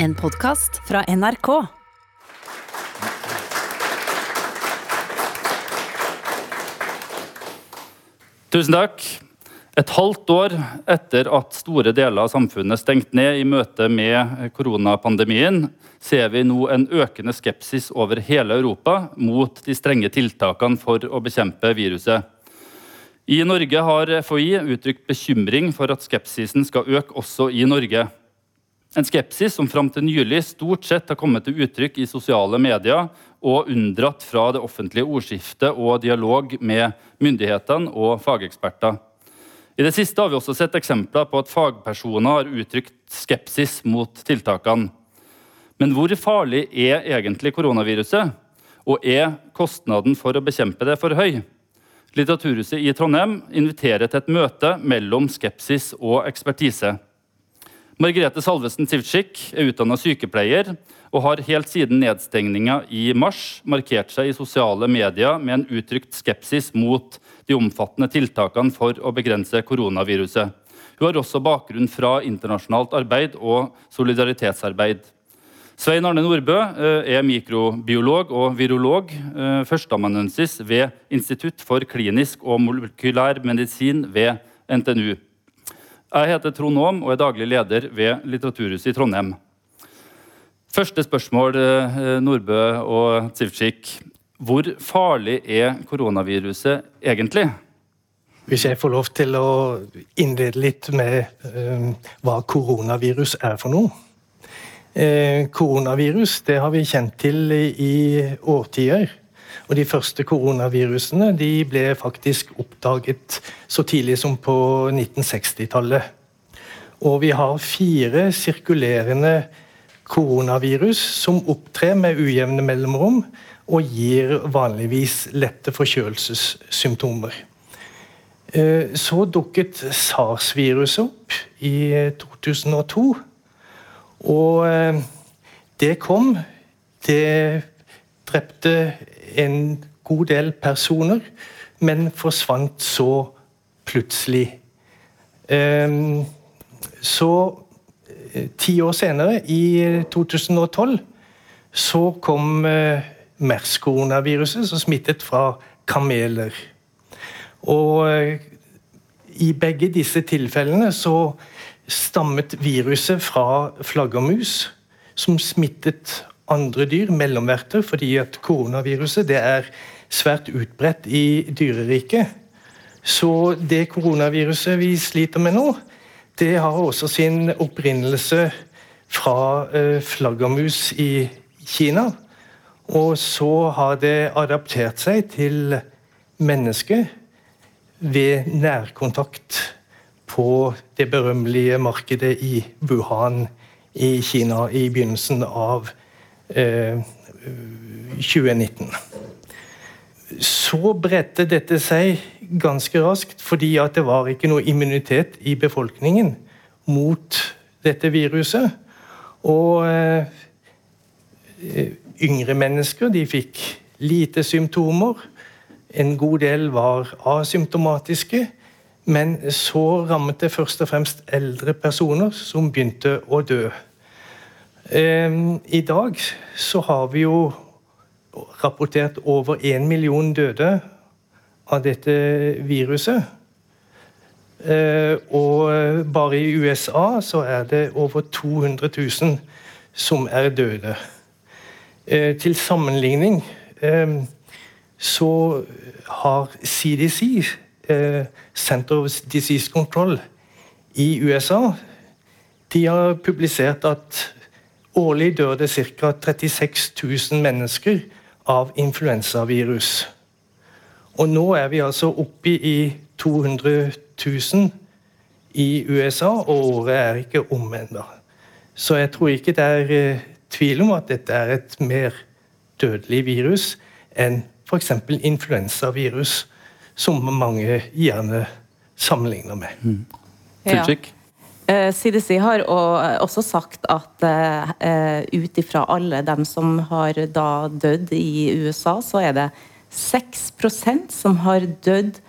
En podkast fra NRK. Tusen takk. Et halvt år etter at store deler av samfunnet stengte ned i møte med koronapandemien, ser vi nå en økende skepsis over hele Europa mot de strenge tiltakene for å bekjempe viruset. I Norge har FHI uttrykt bekymring for at skepsisen skal øke også i Norge. En skepsis som fram til nylig stort sett har kommet til uttrykk i sosiale medier og unndratt fra det offentlige ordskiftet og dialog med myndighetene og fageksperter. I det siste har vi også sett eksempler på at fagpersoner har uttrykt skepsis mot tiltakene. Men hvor farlig er egentlig koronaviruset? Og er kostnaden for å bekjempe det for høy? Litteraturhuset i Trondheim inviterer til et møte mellom skepsis og ekspertise. Margrethe Salvesen Sivtsjik er utdanna sykepleier og har helt siden nedstengninga i mars markert seg i sosiale medier med en uttrykt skepsis mot de omfattende tiltakene for å begrense koronaviruset. Hun har også bakgrunn fra internasjonalt arbeid og solidaritetsarbeid. Svein Arne Nordbø eh, er mikrobiolog og virolog, eh, førsteamanuensis ved Institutt for klinisk og molekylær medisin ved NTNU. Jeg heter Trond Aam og er daglig leder ved Litteraturhuset i Trondheim. Første spørsmål, eh, Nordbø og Tsivtsjik. Hvor farlig er koronaviruset egentlig? Hvis jeg får lov til å innlede litt med uh, hva koronavirus er for noe. Eh, koronavirus det har vi kjent til i årtier. Og De første koronavirusene de ble faktisk oppdaget så tidlig som på 1960-tallet. Og vi har fire sirkulerende koronavirus som opptrer med ujevne mellomrom og gir vanligvis lette forkjølelsessymptomer. Eh, så dukket sars-viruset opp i 2002. Og eh, det kom. Det drepte en god del personer, men forsvant så plutselig. Ehm, så eh, ti år senere, i 2012, så kom eh, MERS-koronaviruset, som smittet fra kameler. Og i begge disse tilfellene så stammet viruset fra flaggermus, som smittet andre dyr, mellomverter, fordi at koronaviruset det er svært utbredt i dyreriket. Så det koronaviruset vi sliter med nå, det har også sin opprinnelse fra uh, flaggermus i Kina. Og så har det adaptert seg til mennesket ved nærkontakt på det berømmelige markedet i Wuhan i Kina i begynnelsen av eh, 2019. Så bredte dette seg ganske raskt, fordi det var ikke noe immunitet i befolkningen mot dette viruset. Og eh, yngre mennesker de fikk lite symptomer. En god del var asymptomatiske. Men så rammet det først og fremst eldre personer som begynte å dø. Ehm, I dag så har vi jo rapportert over én million døde av dette viruset. Ehm, og bare i USA så er det over 200 000 som er døde. Ehm, til sammenligning så har CDC Eh, Center of Disease Control i USA de har publisert at årlig dør det ca. 36 000 mennesker av influensavirus. Og nå er vi altså oppe i 200 000 i USA, og året er ikke om ennå. Så jeg tror ikke det er eh, tvil om at dette er et mer dødelig virus enn f.eks. influensavirus som mange gjerne sammenligner med. Mm. Ja. CDC eh, har også sagt at uh, ut ifra alle dem som har da dødd i USA, så er det 6% som har dødd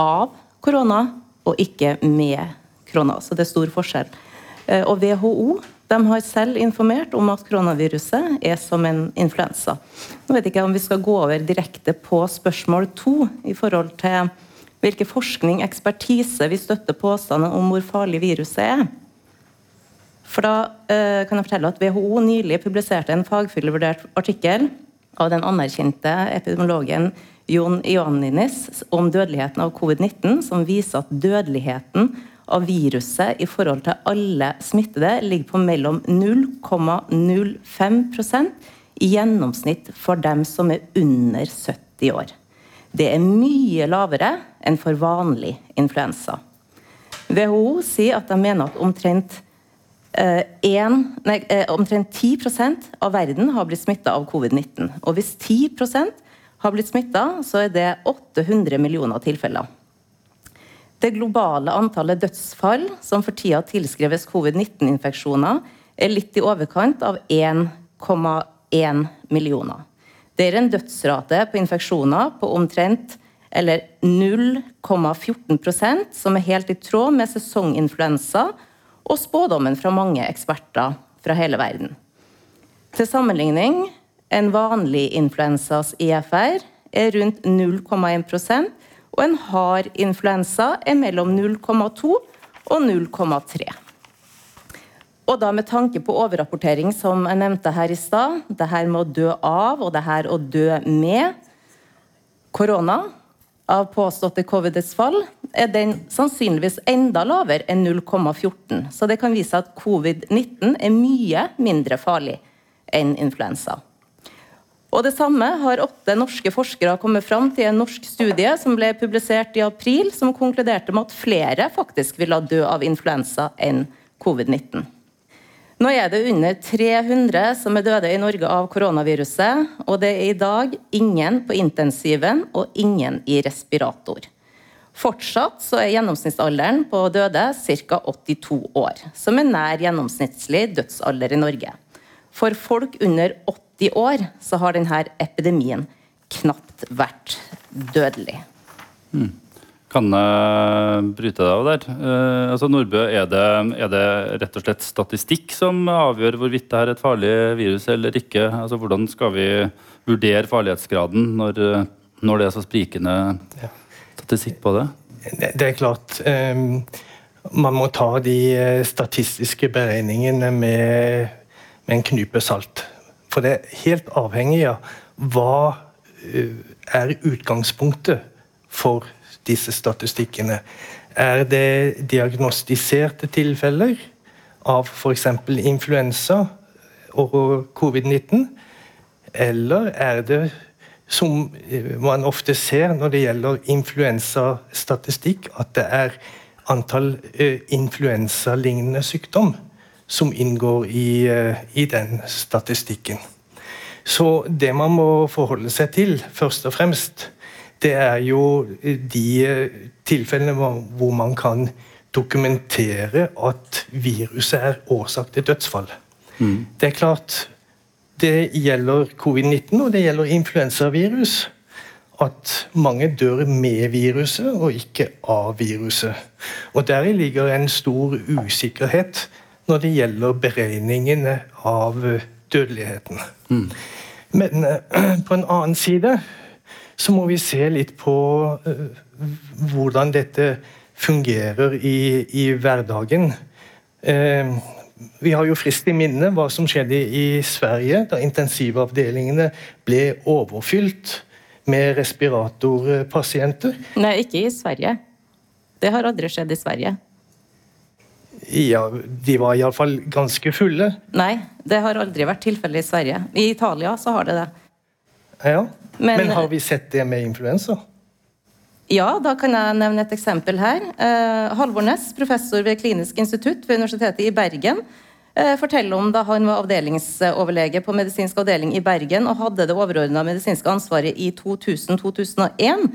av korona, og ikke med korona. Så det er stor forskjell. Og WHO De har selv informert om at koronaviruset er som en influensa. Nå vet jeg ikke om vi skal gå over direkte på spørsmål to i forhold til hvilken forskning, ekspertise, vi støtter påstanden om hvor farlig viruset er. For da eh, kan jeg fortelle at WHO nylig publiserte en fagfyllevurdert artikkel av den anerkjente epidemiologen Jon Ioanninis om dødeligheten av covid-19, som viser at dødeligheten av viruset i forhold til alle smittede ligger på mellom 0,05% i gjennomsnitt for dem som er under 70 år. Det er mye lavere enn for vanlig influensa. WHO sier at de mener at omtrent, eh, en, nei, eh, omtrent 10% av verden har blitt smitta av covid-19. Og hvis 10% har blitt smitta, så er det 800 millioner tilfeller. Det globale antallet dødsfall som for tida tilskreves covid-19-infeksjoner, er litt i overkant av 1,1 millioner. Det er en dødsrate på infeksjoner på omtrent eller 0,14% som er helt i tråd med sesonginfluensa og spådommen fra mange eksperter fra hele verden. Til sammenligning, en vanlig influensas IFR er rundt 0,1% og en hard influensa er mellom 0,2 og 0,3. Og da med tanke på overrapportering, som jeg nevnte her i stad, det her med å dø av og det her å dø med korona av påståtte covid-dødsfall, er den sannsynligvis enda lavere enn 0,14. Så det kan vise at covid-19 er mye mindre farlig enn influensa. Og Det samme har åtte norske forskere kommet fram til en norsk studie som ble publisert i april, som konkluderte med at flere faktisk ville dø av influensa enn covid-19. Nå er det under 300 som er døde i Norge av koronaviruset, og det er i dag ingen på intensiven og ingen i respirator. Fortsatt så er gjennomsnittsalderen på døde ca. 82 år, som er nær gjennomsnittlig dødsalder i Norge. For folk under 80 80 år så har denne epidemien knapt vært dødelig. Mm. Kan jeg bryte deg av der? Eh, altså Nordbø, er det, er det, rett og slett statistikk som avgjør hvorvidt det er et farlig virus eller ikke? Altså Hvordan skal vi vurdere farlighetsgraden når, når det er så sprikende statistikk på det? Det er klart. Um, man må ta de eh, statistiske beregningene med, med en knype salt. For det er helt avhengig av hva eh, er utgangspunktet for disse statistikkene. Er det diagnostiserte tilfeller av f.eks. influensa og covid-19? Eller er det, som eh, man ofte ser når det gjelder influensastatistikk, at det er antall uh, influensalignende sykdom? som inngår i, eh, i, den statistikken. Så det man må forholde seg til, først og fremst, det er jo de eh, tilfellene hvor man kan dokumentere at viruset er årsak til dødsfall. Mm. Det er klart det gjelder covid-19 og det gjelder influensavirus. At mange dør med viruset og ikke av viruset. Og Deri ligger en stor usikkerhet når det gjelder beregningene av eh, dødeligheten. Mm. Men uh, på en annen side så må vi se litt på uh, hvordan dette fungerer i, i hverdagen. Uh, vi har jo frist i minne hva som skjedde i Sverige da intensivavdelingene ble overfylt med respiratorpasienter. Nei, ikke i Sverige. Det har aldri skjedd i Sverige. Ja, de var iallfall ganske fulle. Nei, det har aldri vært tilfellet i Sverige. I Italia så har det det. Ja, Men, Men har vi sett det med influensa? Ja, da kan jeg nevne et eksempel her. Eh, Halvor Næss, professor ved Klinisk institutt ved Universitetet i Bergen, eh, forteller om da han var avdelingsoverlege på medisinsk avdeling i Bergen og hadde det overordna medisinske ansvaret i 2000-2001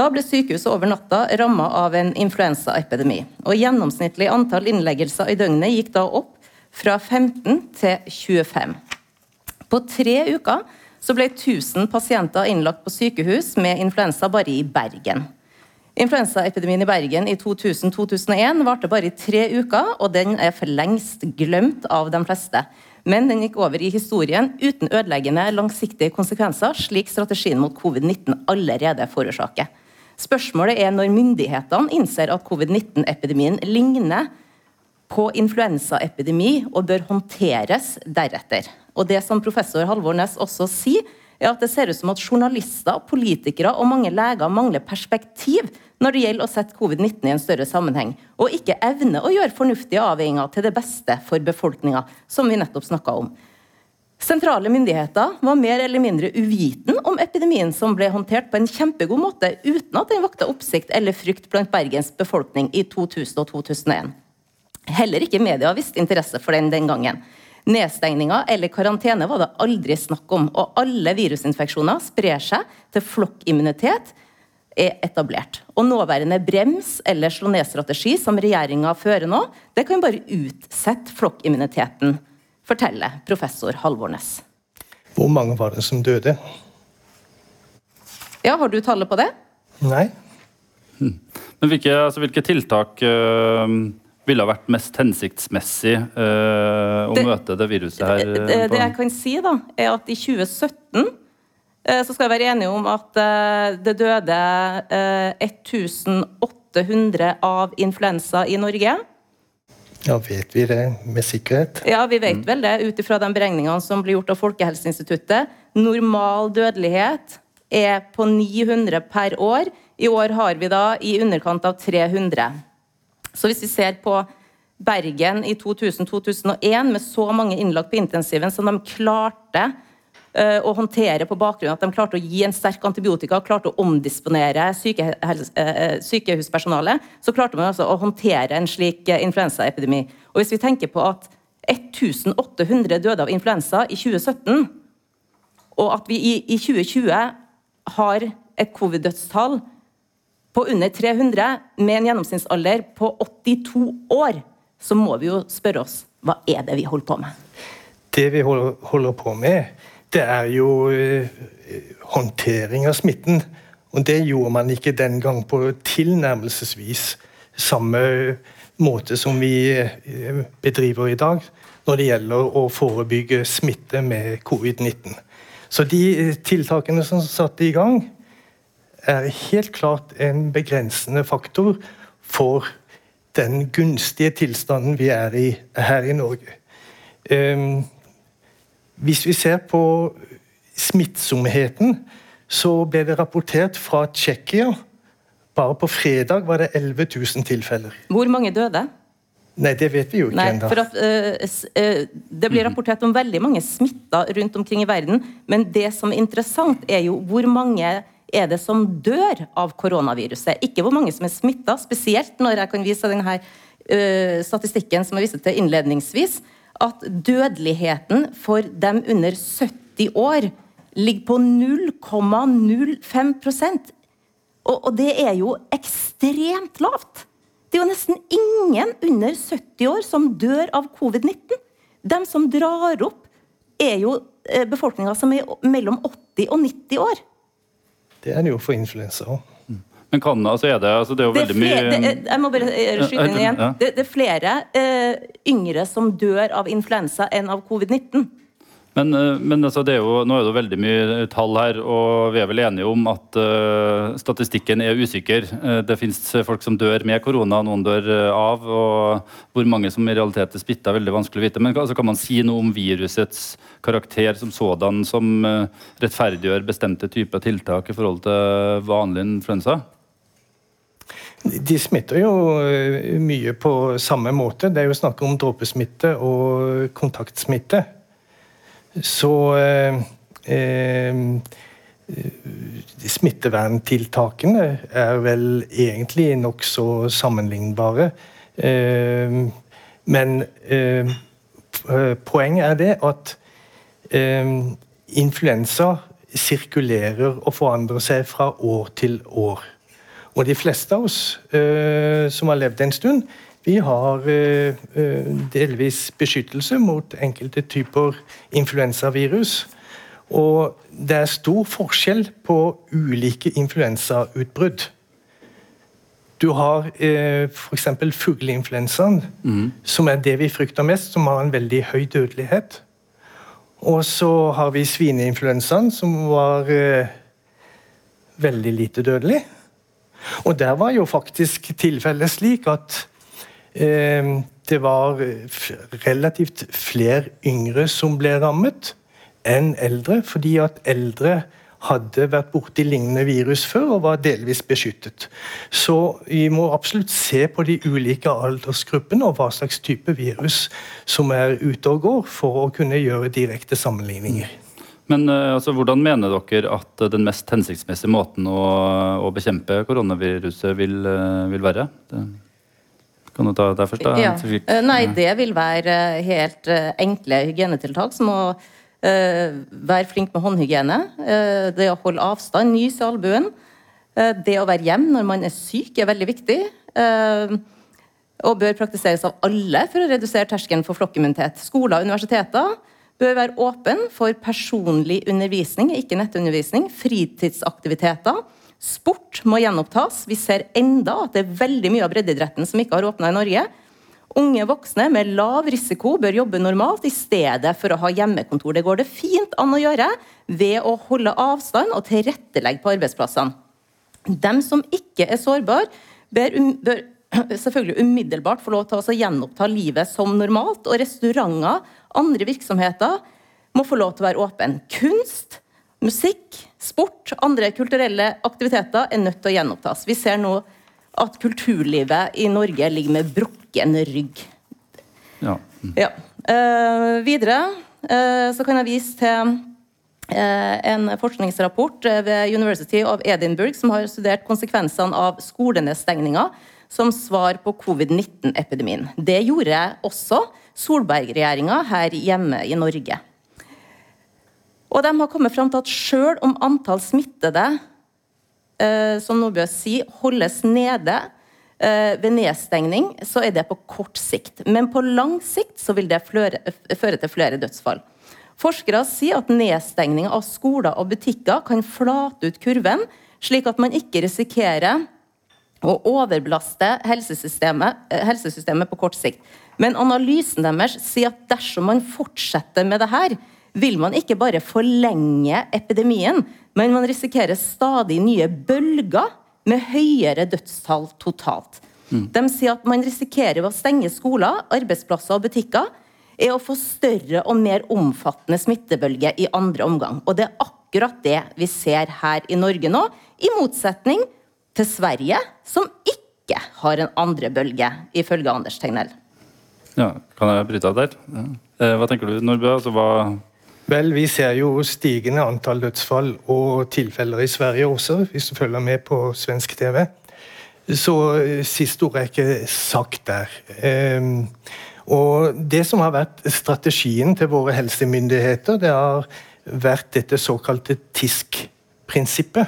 da ble sykehuset over natta ramma av en influensaepidemi. og Gjennomsnittlig antall innleggelser i døgnet gikk da opp fra 15 til 25. På tre uker så ble 1000 pasienter innlagt på sykehus med influensa bare i Bergen. Influensaepidemien i Bergen i 2000-2001 varte bare i tre uker, og den er for lengst glemt av de fleste. Men den gikk over i historien uten ødeleggende langsiktige konsekvenser, slik strategien mot covid-19 allerede forårsaker. Spørsmålet er når myndighetene innser at covid-19-epidemien ligner på influensaepidemi og bør håndteres deretter. Og det som professor Halvor Næss også sier, er at det ser ut som at journalister, politikere og mange leger mangler perspektiv når det gjelder å sette covid-19 i en større sammenheng, og ikke evner å gjøre fornuftige avveininger til det beste for befolkninga, som vi nettopp snakka om. Sentrale myndigheter var mer eller mindre uviten om epidemien som ble håndtert på en kjempegod måte, uten at den vakte oppsikt eller frykt blant Bergens befolkning i 2000 og 2001. Heller ikke media visste interesse for den den gangen. Nedstengninger eller karantene var det aldri snakk om, og alle virusinfeksjoner sprer seg til flokkimmunitet er etablert. Og nåværende brems- eller slå ned-strategi som regjeringa fører nå, det kan bare utsette flokkimmuniteten, forteller professor Halvornes. Hvor mange var det som døde? Ja, Har du tallet på det? Nei. Men hvilke, altså, hvilke tiltak øh, ville ha vært mest hensiktsmessig øh, å det, møte det viruset her? Det, det, det, jeg kan si, da, er at i 2017 øh, så skal jeg være enige om at øh, det døde 1800 av influensa i Norge. Ja, Vet vi det med sikkerhet? Ja, vi vet mm. vel det ut ifra de beregningene som blir gjort av Folkehelseinstituttet. Normal dødelighet er på 900 per år. I år har vi da i underkant av 300. Så hvis vi ser på Bergen i 2000-2001 med så mange innlagt på intensiven som de klarte uh, å håndtere på bakgrunn av at de klarte å gi en sterk antibiotika klarte å omdisponere syke, uh, sykehuspersonalet, så klarte man altså å håndtere en slik uh, influensaepidemi. Og hvis vi tenker på at 1800 døde av influensa i 2017, og at vi i 2020 har et covid-dødstall på under 300 med en gjennomsnittsalder på 82 år, så må vi jo spørre oss hva er det vi holder på med? Det vi holder på med, det er jo eh, håndtering av smitten. Og det gjorde man ikke den gang på tilnærmelsesvis samme måte som vi eh, bedriver i dag når det gjelder å forebygge smitte med covid-19. Så de eh, tiltakene som satte i gang, er helt klart en begrensende faktor for den gunstige tilstanden vi er i her i Norge. Um, hvis vi ser på smittsomheten, så ble det rapportert fra Tsjekkia Bare på fredag var det 11 000 tilfeller. Hvor mange døde? Nei, det vet vi jo ikke ennå. Uh, uh, det blir rapportert om veldig mange smitta rundt omkring i verden, men det som er interessant, er jo hvor mange er det som dør av koronaviruset. Ikke hvor mange som er smitta, spesielt når jeg kan vise denne uh, statistikken som jeg viste til innledningsvis, at dødeligheten for dem under 70 år ligger på 0,05 og, og det er jo ekstremt lavt. Det er jo nesten ingen under 70 år som dør av covid-19. De som drar opp, er jo eh, befolkninga som er mellom 80 og 90 år. Det er det jo for influensa òg. Men kan, altså er det, altså det er jo det er veldig flere, mye det, Jeg må bare gjøre skyte inn igjen. Det, det er flere eh, yngre som dør av influensa enn av covid-19. Men, eh, men altså er jo, nå er det veldig mye tall her, og vi er vel enige om at uh, statistikken er usikker. Uh, det finnes folk som dør med korona, noen dør uh, av. og Hvor mange som i realitet er smitta, er veldig vanskelig å vite. Men altså, kan man si noe om virusets karakter som sådan, som rettferdiggjør bestemte typer tiltak i forhold til vanlig influensa? De smitter jo mye på samme måte. Det er jo snakk om dråpesmitte og kontaktsmitte. Så eh, eh, Smitteverntiltakene er vel egentlig nokså sammenlignbare. Eh, men poenget er det at influensa sirkulerer og forandrer seg fra år til år. Og de fleste av oss som har levd en stund, vi har eh, eh, delvis beskyttelse mot enkelte typer influensavirus. Og det er stor forskjell på ulike influensautbrudd. Du har eh, f.eks. fugleinfluensaen, mm. som er det vi frykter mest, som har en veldig høy dødelighet. Og så har vi svineinfluensaen, som var eh, veldig lite dødelig. Og der var jo faktisk tilfellet slik at det var relativt flere yngre som ble rammet enn eldre, fordi at eldre hadde vært borti lignende virus før og var delvis beskyttet. Så vi må absolutt se på de ulike aldersgruppene og hva slags type virus som er ute og går, for å kunne gjøre direkte sammenligninger. Men eh, altså, Hvordan mener dere at den mest hensiktsmessige måten å, å bekjempe koronaviruset vil, eh, vil være? Det, kan du ta det først? da? Ja. Eh, nei, det vil være helt enkle hygienetiltak som å Eh, være flink med håndhygiene. Eh, det å holde avstand, nys i albuen. Eh, det å være hjemme når man er syk, er veldig viktig. Og bør praktiseres av alle for å redusere terskelen for flokkimmunitet. Skoler og universiteter bør være åpne for personlig undervisning, ikke nettundervisning. Fritidsaktiviteter. Sport må gjenopptas. Vi ser enda at det er veldig mye av breddeidretten som ikke har åpna i Norge. Unge voksne med lav risiko bør jobbe normalt i stedet for å ha hjemmekontor. Det går det fint an å gjøre ved å holde avstand og tilrettelegge på arbeidsplassene. De som ikke er sårbare, bør, um, bør selvfølgelig umiddelbart få lov til å gjenoppta livet som normalt. Og restauranter, andre virksomheter, må få lov til å være åpne. Kunst, musikk, sport, andre kulturelle aktiviteter er nødt til å gjenopptas. Vi ser nå at kulturlivet i Norge ligger med brukken rygg. Ja. Mm. ja. Uh, videre uh, så kan jeg vise til uh, en forskningsrapport ved University of Edinburgh som har studert konsekvensene av skolenedstengninga som svar på covid-19-epidemien. Det gjorde også Solberg-regjeringa her hjemme i Norge. Og de har kommet fram til at sjøl om antall smittede Eh, som Nordbø sier, holdes nede eh, ved nedstengning, så er det på kort sikt. Men på lang sikt så vil det fløre, føre til flere dødsfall. Forskere sier at nedstengning av skoler og butikker kan flate ut kurven, slik at man ikke risikerer å overbelaste helsesystemet, eh, helsesystemet på kort sikt. Men analysen deres sier at dersom man fortsetter med det her, vil man ikke bare forlenge epidemien, men man risikerer stadig nye bølger med høyere dødstall totalt. Mm. De sier at man risikerer ved å stenge skoler, arbeidsplasser og butikker, er å få større og mer omfattende smittebølge i andre omgang. Og det er akkurat det vi ser her i Norge nå, i motsetning til Sverige, som ikke har en andre bølge, ifølge Anders Tegnell. Ja, Kan jeg bryte av der? Ja. Eh, hva tenker du, Nordbø? Altså, hva Vel, vi ser jo stigende antall dødsfall og tilfeller i Sverige også, hvis du følger med på svensk TV. Så eh, siste ord er ikke sagt der. Um, og Det som har vært strategien til våre helsemyndigheter, det har vært dette såkalte TISK-prinsippet.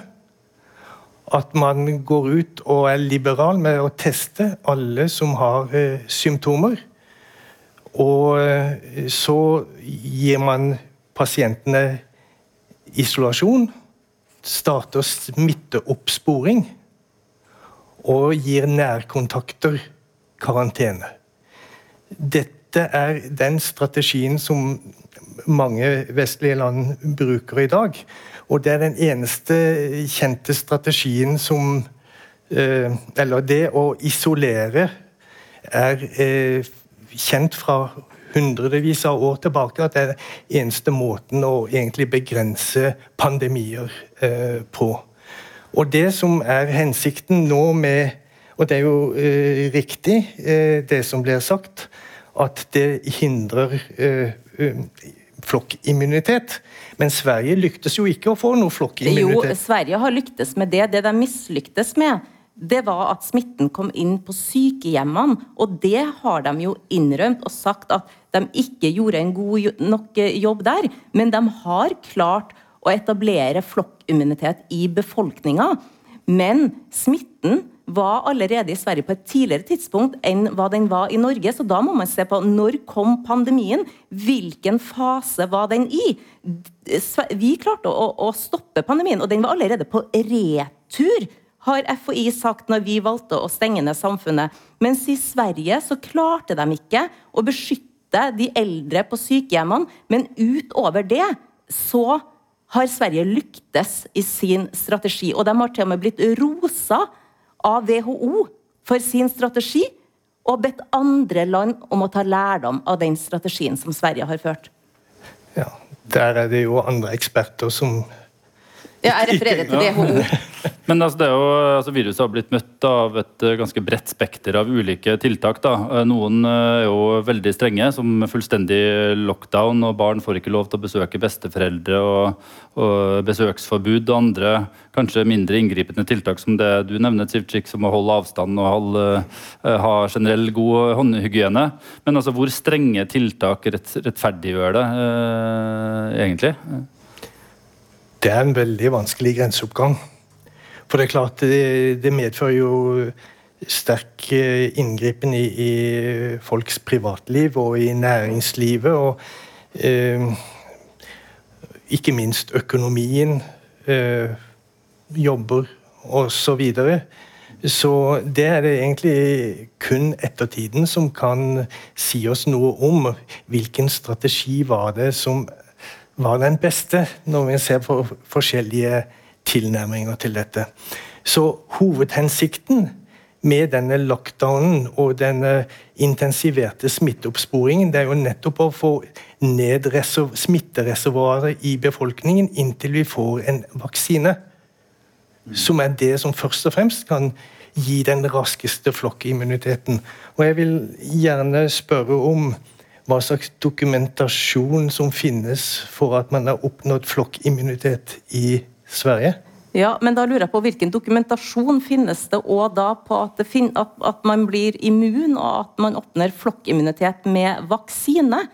At man går ut og er liberal med å teste alle som har uh, symptomer. Og uh, så gir man pasientene isolasjon, starter smitteoppsporing og gir nærkontakter karantene. Dette er den strategien som mange vestlige land bruker i dag. Og det er den eneste kjente strategien som eh, Eller det å isolere er eh, kjent fra hundrevis av år tilbake at det er den eneste måten å egentlig begrense pandemier eh, på. Og det som er hensikten nå med Og det er jo eh, riktig, eh, det som blir sagt, at det hindrer eh, eh, flokkimmunitet. Men Sverige lyktes jo ikke å få noe flokkimmunitet. Jo, Sverige har lyktes med det. Det de mislyktes med, det var at smitten kom inn på sykehjemmene. Og det har de jo innrømt og sagt at de ikke gjorde en god nok jobb der. Men de har klart å etablere flokkimmunitet i befolkninga. Men smitten var allerede i Sverige på et tidligere tidspunkt enn hva den var i Norge. Så da må man se på når kom pandemien? Hvilken fase var den i? Vi klarte å, å stoppe pandemien, og den var allerede på retur har FHI sagt når vi valgte å stenge ned samfunnet. Mens i Sverige så klarte de ikke å beskytte de eldre på sykehjemmene. Men utover det så har Sverige lyktes i sin strategi. Og de har til og med blitt rosa av WHO for sin strategi. Og bedt andre land om å ta lærdom av den strategien som Sverige har ført. Ja, Der er det jo andre eksperter som ja, jeg refererer til WHO. Men altså, det er jo, altså, Viruset har blitt møtt av et uh, ganske bredt spekter av ulike tiltak. da. Uh, noen uh, er jo veldig strenge, som fullstendig lockdown, og barn får ikke lov til å besøke besteforeldre, og, og besøksforbud. Og andre kanskje mindre inngripende tiltak som det du nevner, Sivchik, som å holde avstand og holde, ha generell god håndhygiene. Men altså, hvor strenge tiltak rett, rettferdiggjør det egentlig? Det er en veldig vanskelig grenseoppgang. For det er klart, det, det medfører jo sterk eh, inngripen i, i, folks privatliv og i næringslivet. Og eh, ikke minst økonomien, eh, jobber osv. Så, videre. så det er det egentlig kun ettertiden som kan si oss noe om. Hvilken strategi var det som var den beste, når vi ser på forskjellige tilnærminger til dette. Så hovedhensikten med denne lockdownen og denne intensiverte smitteoppsporingen, det er jo nettopp å få ned smittereservoaret i befolkningen inntil vi får en vaksine. Som er det som først og fremst kan gi den raskeste flokkimmuniteten. Og jeg vil gjerne spørre om hva slags dokumentasjon som finnes for at man har oppnådd flokkimmunitet i Sverige? Ja, men da lurer jeg på Hvilken dokumentasjon finnes det òg da på at, at, at, man blir immun, og at man oppnår flokkimmunitet med vaksine?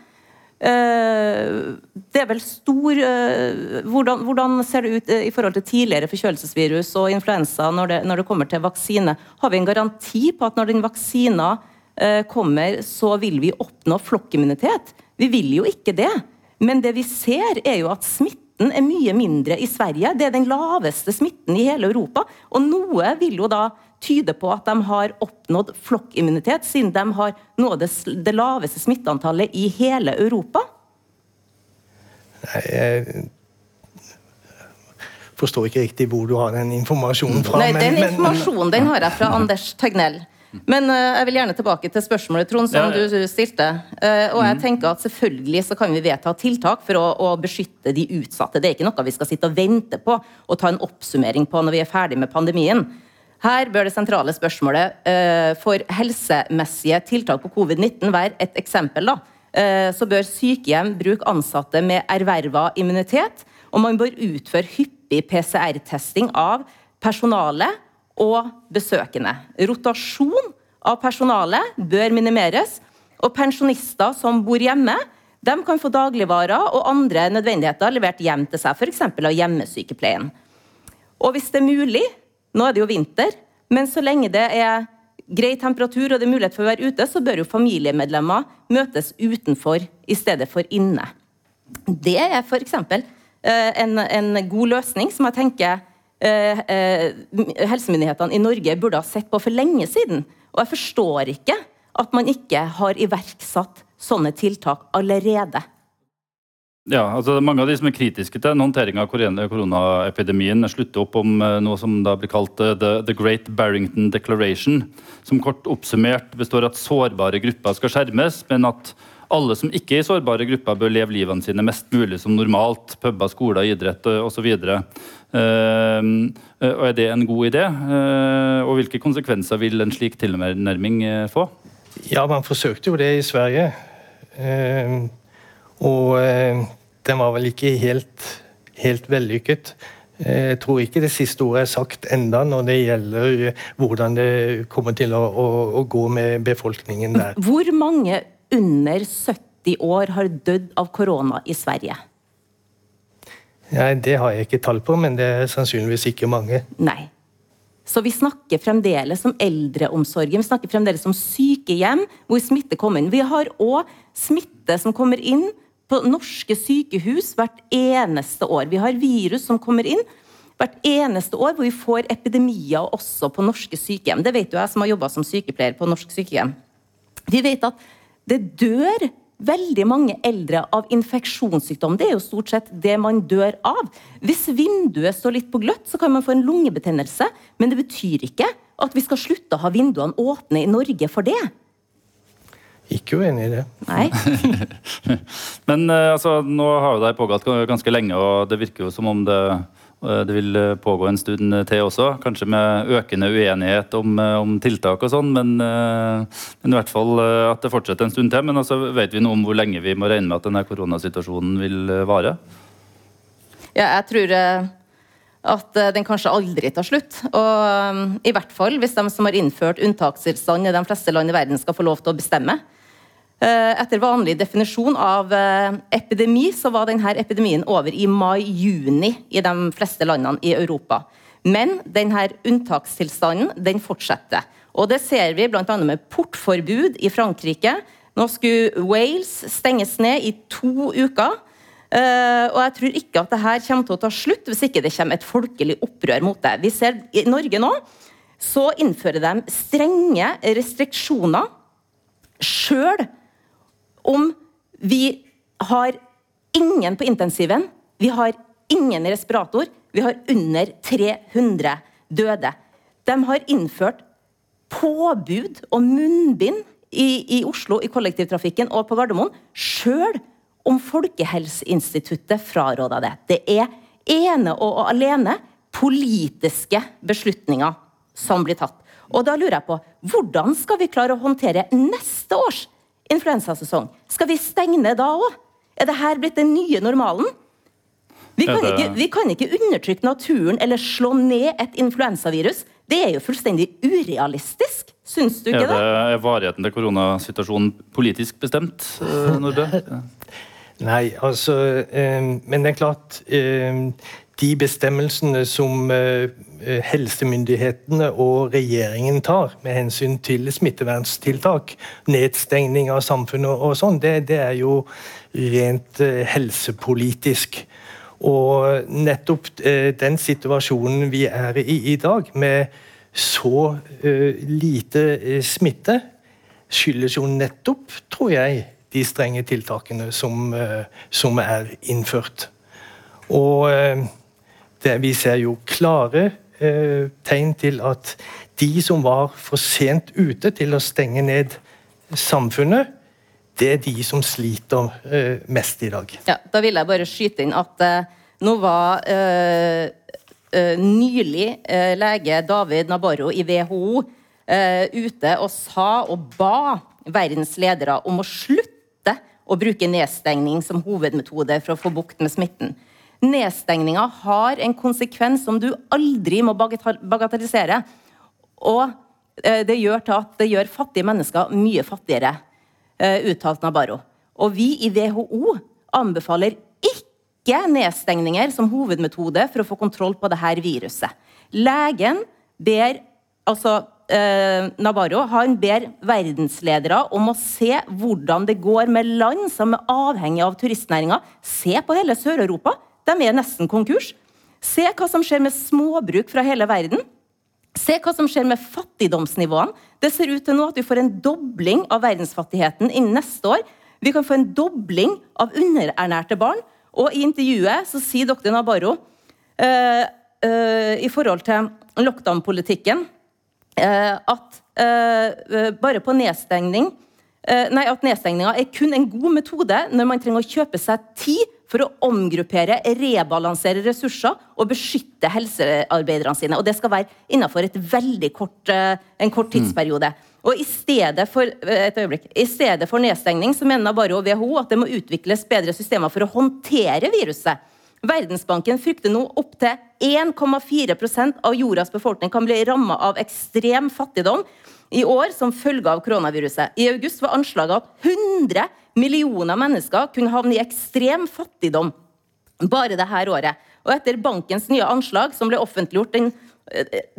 Uh, det er vel stor uh, hvordan, hvordan, ser det ut uh, i forhold til tidligere forkjølelsesvirus og influensa når det, når det, kommer til vaksine? Har vi en garanti på at når den vaksina kommer, så vil vi oppnå flokkimmunitet? Vi vil jo ikke det. Men det vi ser, er jo at smitten er mye mindre i Sverige. Det er den laveste smitten i hele Europa. Og noe vil jo da tyde på at de har oppnådd flokkimmunitet, siden de har det, det laveste smitteantallet i hele Europa? Nei, jeg forstår ikke riktig hvor du har den informasjonen fra. Nei, Den informasjonen den har jeg fra Anders Tegnell. Men uh, jeg vil gjerne tilbake til spørsmålet Trond, som ja, ja. du stilte. Uh, og jeg mm. tenker at Selvfølgelig så kan vi vedta tiltak for å, å, beskytte de utsatte. Det er ikke noe vi skal sitte og vente på og ta en oppsummering på når vi er ferdig med pandemien. Her bør det sentrale spørsmålet uh, for helsemessige tiltak på covid-19 være et eksempel. da. Så bør sykehjem bruke ansatte med erverva immunitet, og man bør utføre hyppig PCR-testing av personalet og besøkende. Rotasjon av personalet bør minimeres. Og pensjonister som bor hjemme, de kan få dagligvarer og andre nødvendigheter levert hjem til seg, f.eks. av hjemmesykepleien. Og hvis det er mulig, nå er det jo vinter, men så lenge det er grei temperatur og det er mulighet for å være ute, så bør jo familiemedlemmer møtes utenfor i stedet for inne. Det er f.eks. Eh, en, en god løsning som jeg tenker Eh, eh, helsemyndighetene i Norge burde ha sett på for lenge siden. Og jeg forstår ikke at man ikke har iverksatt sånne tiltak allerede. Ja, altså Mange av de som er kritiske til en håndtering av koronaepidemien, slutter opp om eh, noe som da blir kalt The, The Great Barrington Declaration, som kort oppsummert består av at sårbare grupper skal skjermes, men at alle som ikke er i sårbare grupper, bør leve livene sine mest mulig som normalt. Puber, skoler, idrett osv. Uh, og er det en god idé? Uh, og hvilke konsekvenser vil en slik tilnærming uh, få? Ja, man forsøkte jo det i Sverige. Uh, og den var vel ikke helt, helt vellykket. Jeg tror ikke det siste ordet er sagt enda når det gjelder hvordan det kommer til å, å, å gå med befolkningen der. Hvor mange under 70 år har dødd av korona i Sverige? Nei, det har jeg ikke tall på, men det er sannsynligvis ikke mange. Nei. Så vi snakker fremdeles om eldreomsorgen, vi snakker fremdeles om sykehjem hvor smitte kommer inn. Vi har òg smitte som kommer inn på norske sykehus hvert eneste år. Vi har virus som kommer inn hvert eneste år hvor vi får epidemier også på norske sykehjem. Det vet jo jeg som har jobba som sykepleier på norsk sykehjem. Vi vet at det dør veldig mange eldre av infeksjonssykdom. Det er jo stort sett det man dør av. Hvis vinduet står litt på gløtt, så kan man få en lungebetennelse. Men det betyr ikke at vi skal slutte å ha vinduene åpne i Norge for det. Ikke uenig i det. Nei. Men eh, altså, nå har jo det pågått ganske lenge, og det virker jo som om det, det vil pågå en stund til også. Kanskje med økende uenighet om, eh, om tiltak og sånn, men, men, i hvert fall at det fortsetter en stund til. Men altså, vet vi noe om hvor lenge vi må regne med at denne koronasituasjonen vil vare? Ja, jeg tror at den kanskje aldri tar slutt. Og i hvert fall hvis de som har innført unntakstilstand i de fleste land i verden skal få lov til å bestemme. Eh, etter vanlig definisjon av eh, epidemi, så var denne epidemien over i mai-juni i de fleste landene i Europa. Men denne unntakstilstanden den fortsetter. Og det ser vi bl.a. med portforbud i Frankrike. Nå skulle Wales stenges ned i to uker. Uh, og jeg tror ikke at det her kommer til å ta slutt hvis ikke det kommer et folkelig opprør mot det. Vi ser I Norge nå så innfører de strenge restriksjoner sjøl om vi har ingen på intensiven, vi har ingen i respirator, vi har under 300 døde. De har innført påbud og munnbind i, i Oslo i kollektivtrafikken og på Gardermoen, sjøl om Folkehelseinstituttet fraråda det. Det er ene og alene politiske beslutninger som blir tatt. Og da lurer jeg på, hvordan skal vi klare å håndtere neste års influensasesong. Skal vi stenge da òg? Er det her blitt den nye normalen? Vi kan, ikke, vi kan, ikke, undertrykke naturen eller slå ned et influensavirus. Det er jo fullstendig urealistisk. Syns du ikke det? Er varigheten til koronasituasjonen politisk bestemt, eh, Nordbø? Nei, altså eh, Men det er klart eh, De bestemmelsene som Eh, helsemyndighetene og regjeringen tar med hensyn til smittevernstiltak, nedstengning av samfunnet og sånn, det, det, er jo rent eh, helsepolitisk. Og nettopp eh, den situasjonen vi er i i dag, med så lite smitte, skyldes jo nettopp, tror jeg, de strenge tiltakene som, som er innført. Og det, vi ser jo klare eh, tegn til at de som var for sent ute til å stenge ned samfunnet, det er de som sliter eh, mest i dag. Ja, Da vil jeg bare skyte inn at eh, nå var nylig lege David Nabarro i WHO ute og sa og ba verdens ledere om å slutte å bruke nedstengning som hovedmetode for å få bukt med smitten. Nedstengninga har en konsekvens som du aldri må bagatellisere. Og eh, det gjør til at det gjør fattige mennesker mye fattigere, eh, uttalt Nabarro. Og vi i WHO anbefaler ikke nedstengninger som hovedmetode for å få kontroll på dette viruset. Legen ber altså eh, Navarro han ber verdensledere om å se hvordan det går med land som er avhengig av turistnæringa. Se på hele Sør-Europa. De er nesten konkurs. Se hva som skjer med småbruk fra hele verden. Se hva som skjer med fattigdomsnivåene. Det ser ut til nå at vi får en dobling av verdensfattigheten innen neste år. Vi kan få en dobling av underernærte barn. Og i intervjuet så sier dr. Nabarro uh, uh, i forhold til lockdown-politikken uh, at bare på nedstengning Nei, at nedstengninga er kun en god metode når man trenger å kjøpe seg tid for å omgruppere, rebalansere ressurser og beskytte helsearbeiderne sine. Og det skal være innenfor kort, eh, en kort tidsperiode. Mm. Og i stedet, for, eh, et øyeblikk, I stedet for nedstengning så mener bare WHO at det må utvikles bedre systemer for å håndtere viruset. Verdensbanken frykter nå opptil 1,4% av jordas befolkning kan bli ramma av ekstrem fattigdom i år som følge av koronaviruset. I august var anslaget at 100 millioner mennesker kunne havne i ekstrem fattigdom bare dette året. Og etter bankens nye anslag, som ble offentliggjort den,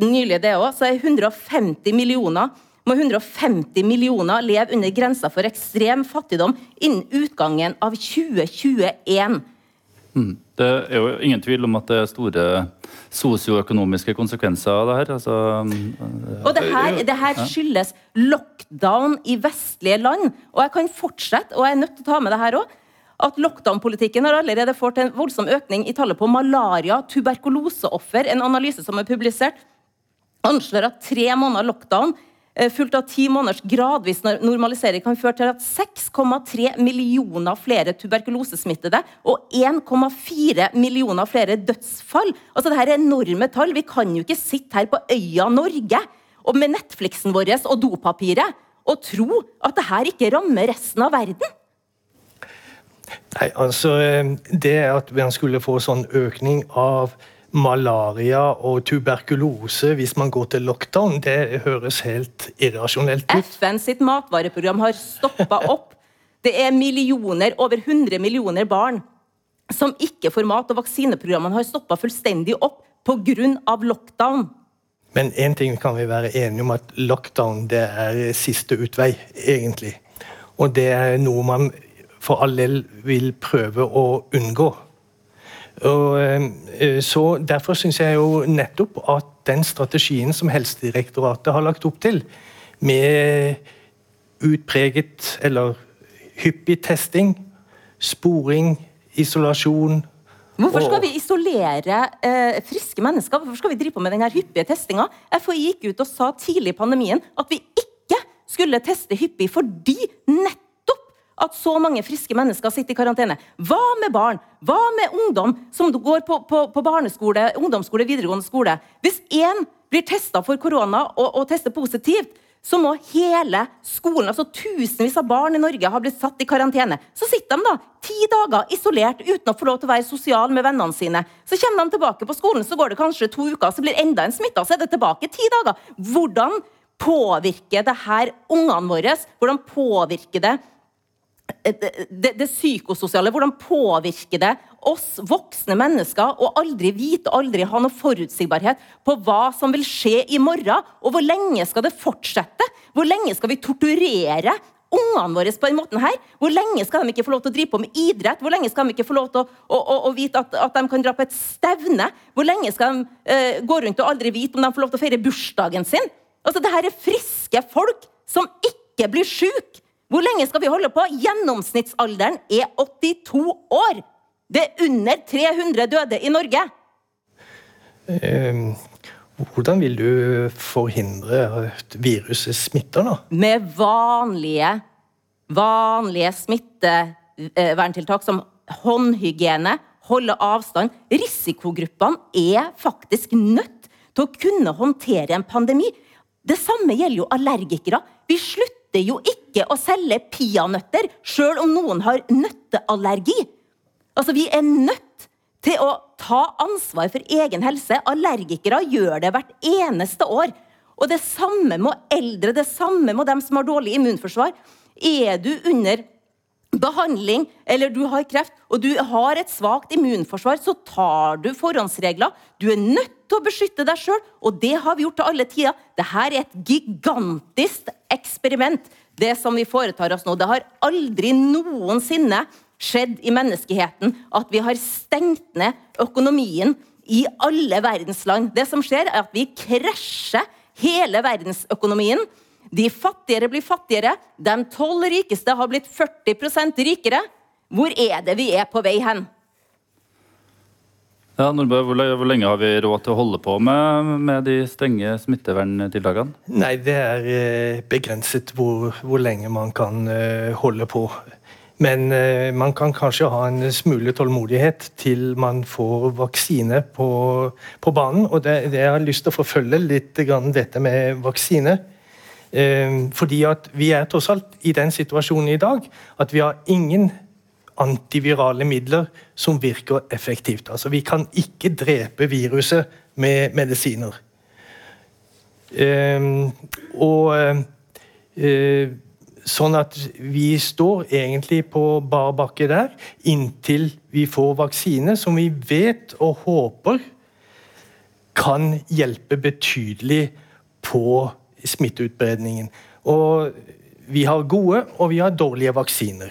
nylige nylig, det også, så er 150 millioner må 150 millioner leve under grensa for ekstrem fattigdom innen utgangen av 2021. Mm. Det er jo ingen tvil om at det er store sosioøkonomiske konsekvenser av det her. Altså, øh, og det her, det her, skyldes lockdown i vestlige land. Og jeg kan fortsette, og jeg er nødt til å ta med det her òg. At lockdown-politikken har allerede fått en voldsom økning i tallet på malaria, tuberkuloseoffer. En analyse som er publisert, anslår at tre måneder lockdown Eh, fulgt av ti måneders gradvis normalisering kan føre til at 6,3 millioner flere tuberkulosesmittede og 1,4 millioner flere dødsfall. Altså, Dette er enorme tall. Vi kan jo ikke sitte her på øya Norge og med Netflixen vår og dopapiret og tro at det her ikke rammer resten av verden. Nei, altså eh, Det at man skulle få sånn økning av malaria og tuberkulose hvis man går til lockdown, det høres helt irrasjonelt ut. FN sitt matvareprogram har stoppa opp. Det er millioner, over 100 millioner barn som ikke får mat, og vaksineprogrammene har stoppa fullstendig opp pga. lockdown. Men én ting kan vi være enige om, at lockdown det er siste utvei, egentlig. Og det er noe man for all del vil prøve å unngå. Og, eh, så Derfor syns jeg jo nettopp at den strategien som Helsedirektoratet har lagt opp til, med utpreget eller hyppig testing, sporing, isolasjon Hvorfor skal vi isolere eh, friske mennesker? Hvorfor skal vi drive på med denne hyppige testinga? FHI gikk ut og sa tidlig i pandemien at vi ikke skulle teste hyppig fordi nettopp at så mange friske mennesker sitter i karantene? Hva med barn? Hva med ungdom som går på, på, på barneskole, ungdomsskole, videregående skole? Hvis én blir testa for korona og, og tester positivt, så må hele skolen, altså tusenvis av barn i Norge, ha blitt satt i karantene. Så sitter de da ti dager isolert uten å få lov til å være sosial med vennene sine. Så kommer de tilbake på skolen, så går det kanskje to uker, så blir enda en smitta, så er det tilbake ti dager. Hvordan påvirker det her ungene våre? Hvordan påvirker det det, det, det, psykososiale, hvordan påvirker det oss voksne mennesker å aldri vite, aldri ha noe forutsigbarhet på hva som vil skje i morgen? Og hvor lenge skal det fortsette? Hvor lenge skal vi torturere ungene våre på den måten her? Hvor lenge skal de ikke få lov til å drive på med idrett? Hvor lenge skal de ikke få lov til å, å, å, å vite at, at, de kan dra på et stevne? Hvor lenge skal de uh, gå rundt og aldri vite om de får lov til å feire bursdagen sin? Altså, det her er friske folk som ikke blir syke. Hvor lenge skal vi holde på? Gjennomsnittsalderen er 82 år! Det er under 300 døde i Norge. Eh, hvordan vil du forhindre at viruset smitter, da? Med vanlige, vanlige smitteverntiltak som håndhygiene, holde avstand. Risikogruppene er faktisk nødt til å kunne håndtere en pandemi. Det samme gjelder jo allergikere. Vi slutter nytter jo ikke å selge peanøtter sjøl om noen har nøtteallergi. Altså, Vi er nødt til å ta ansvar for egen helse. Allergikere gjør det hvert eneste år. Og det samme må eldre, det samme må dem som har dårlig immunforsvar. Er du under behandling eller du har kreft og du har et svakt immunforsvar, så tar du forhåndsregler. Du er nødt til å beskytte deg sjøl, og det har vi gjort til alle tider. Dette er et gigantisk eksperiment, det som vi foretar oss nå. Det har aldri noensinne skjedd i menneskeheten at vi har stengt ned økonomien i alle verdens land. Det som skjer, er at vi krasjer hele verdensøkonomien. De fattigere blir fattigere. De tolv rikeste har blitt 40% rikere. Hvor er det vi er på vei hen? Ja, Nordbø, hvor, lenge har vi råd til å holde på med, med de strenge smitteverntiltakene? Nei, Det er eh, begrenset hvor, hvor lenge man kan uh, holde på. Men uh, man kan kanskje ha en smule tålmodighet til man får vaksine på, på banen. Og det, det jeg har lyst til å forfølge litt dette med vaksine. Fordi at vi er tross alt i den situasjonen i dag at vi har ingen antivirale midler som virker effektivt. Altså, vi kan ikke drepe viruset med medisiner. Um, og uh, Sånn at vi står egentlig på bar bakke der inntil vi får vaksine som vi vet og håper kan hjelpe betydelig på smitteutbredningen. Og vi har gode og vi har dårlige vaksiner.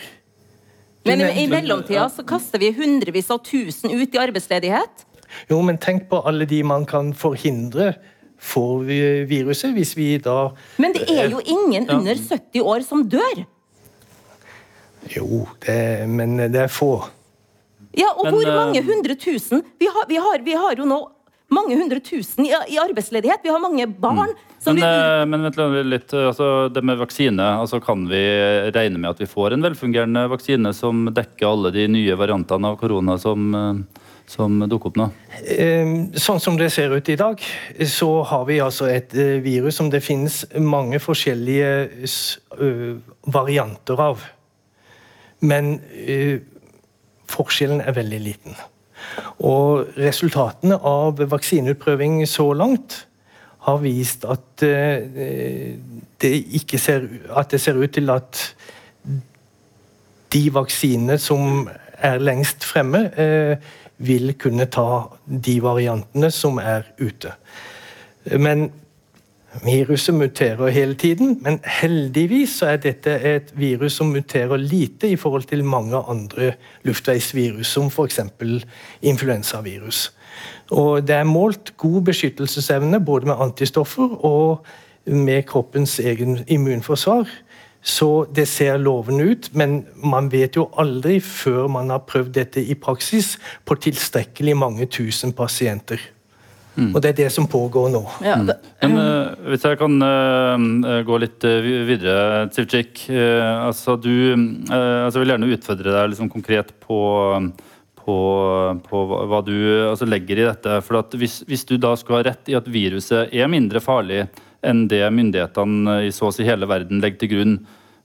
Men i, mellomtida så kaster vi hundrevis av tusen ut i arbeidsledighet. Jo, men tenk på alle de man kan forhindre får vi viruset, hvis vi da Men det er jo ingen under 70 år som dør. Jo, det, men det er få. Ja, og Men, hvor eh, mange hundre tusen? Vi har, vi har, vi har jo nå mange hundre tusen i, i arbeidsledighet. Vi har mange barn som Men, vi eh, men vent litt, altså det med vaksine. altså Kan vi regne med at vi får en velfungerende vaksine som dekker alle de nye variantene av korona som, eh, som dukker opp nå? Eh, Sånn som det ser ut i dag, så har vi altså et eh, virus som det finnes mange forskjellige varianter av. Men forskjellen er veldig liten. Og resultatene av vaksineutprøving så langt har vist at eh, det ikke ser, at det ser ut til at de vaksinene som er lengst fremme, eh, vil kunne ta de variantene som er ute. Men viruset muterer hele tiden, men heldigvis er dette et virus som muterer lite i forhold til mange andre luftveisvirus, som f.eks. influensavirus. Og det er målt god beskyttelsesevne både med antistoffer og med kroppens egen immunforsvar. Så det ser lovende ut, men man vet jo aldri før man har prøvd dette i praksis på tilstrekkelig mange tusen pasienter. Og det er det som pågår nå. ja, det, Men uh, hvis jeg kan uh, gå litt uh, videre, Tsivcik. altså du altså Jeg vil gjerne utfordre deg liksom konkret på, på, på hva, hva du altså legger i dette. For at hvis, hvis du da skulle ha rett i at viruset er mindre farlig enn det myndighetene i så å si hele verden legger til grunn,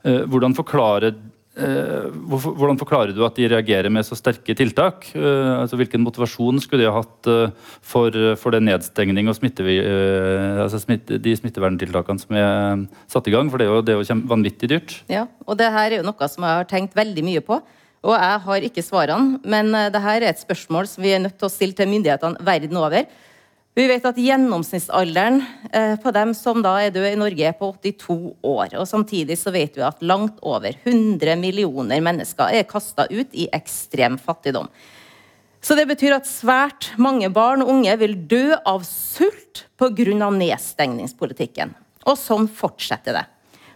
hvordan forklarer hvordan forklarer du at de reagerer med så sterke tiltak? Eh, altså Hvilken motivasjon skulle de ha hatt eh, for, for den nedstengning og smitte, eh, altså smitte, de smitteverntiltakene som er satt i gang? For det er jo, det er jo vanvittig dyrt. Ja, og det her er jo noe som jeg har tenkt veldig mye på. Og jeg har ikke svarene, men eh, det her er et spørsmål som vi er nødt til å stille til myndighetene verden over. Vi vet at gjennomsnittsalderen eh, på dem som da er døde i Norge, er på 82 år. Og samtidig så vet vi at langt over 100 millioner mennesker er kasta ut i ekstrem fattigdom. Så det betyr at svært mange barn og unge vil dø av sult pga. nedstengningspolitikken. Og sånn fortsetter det.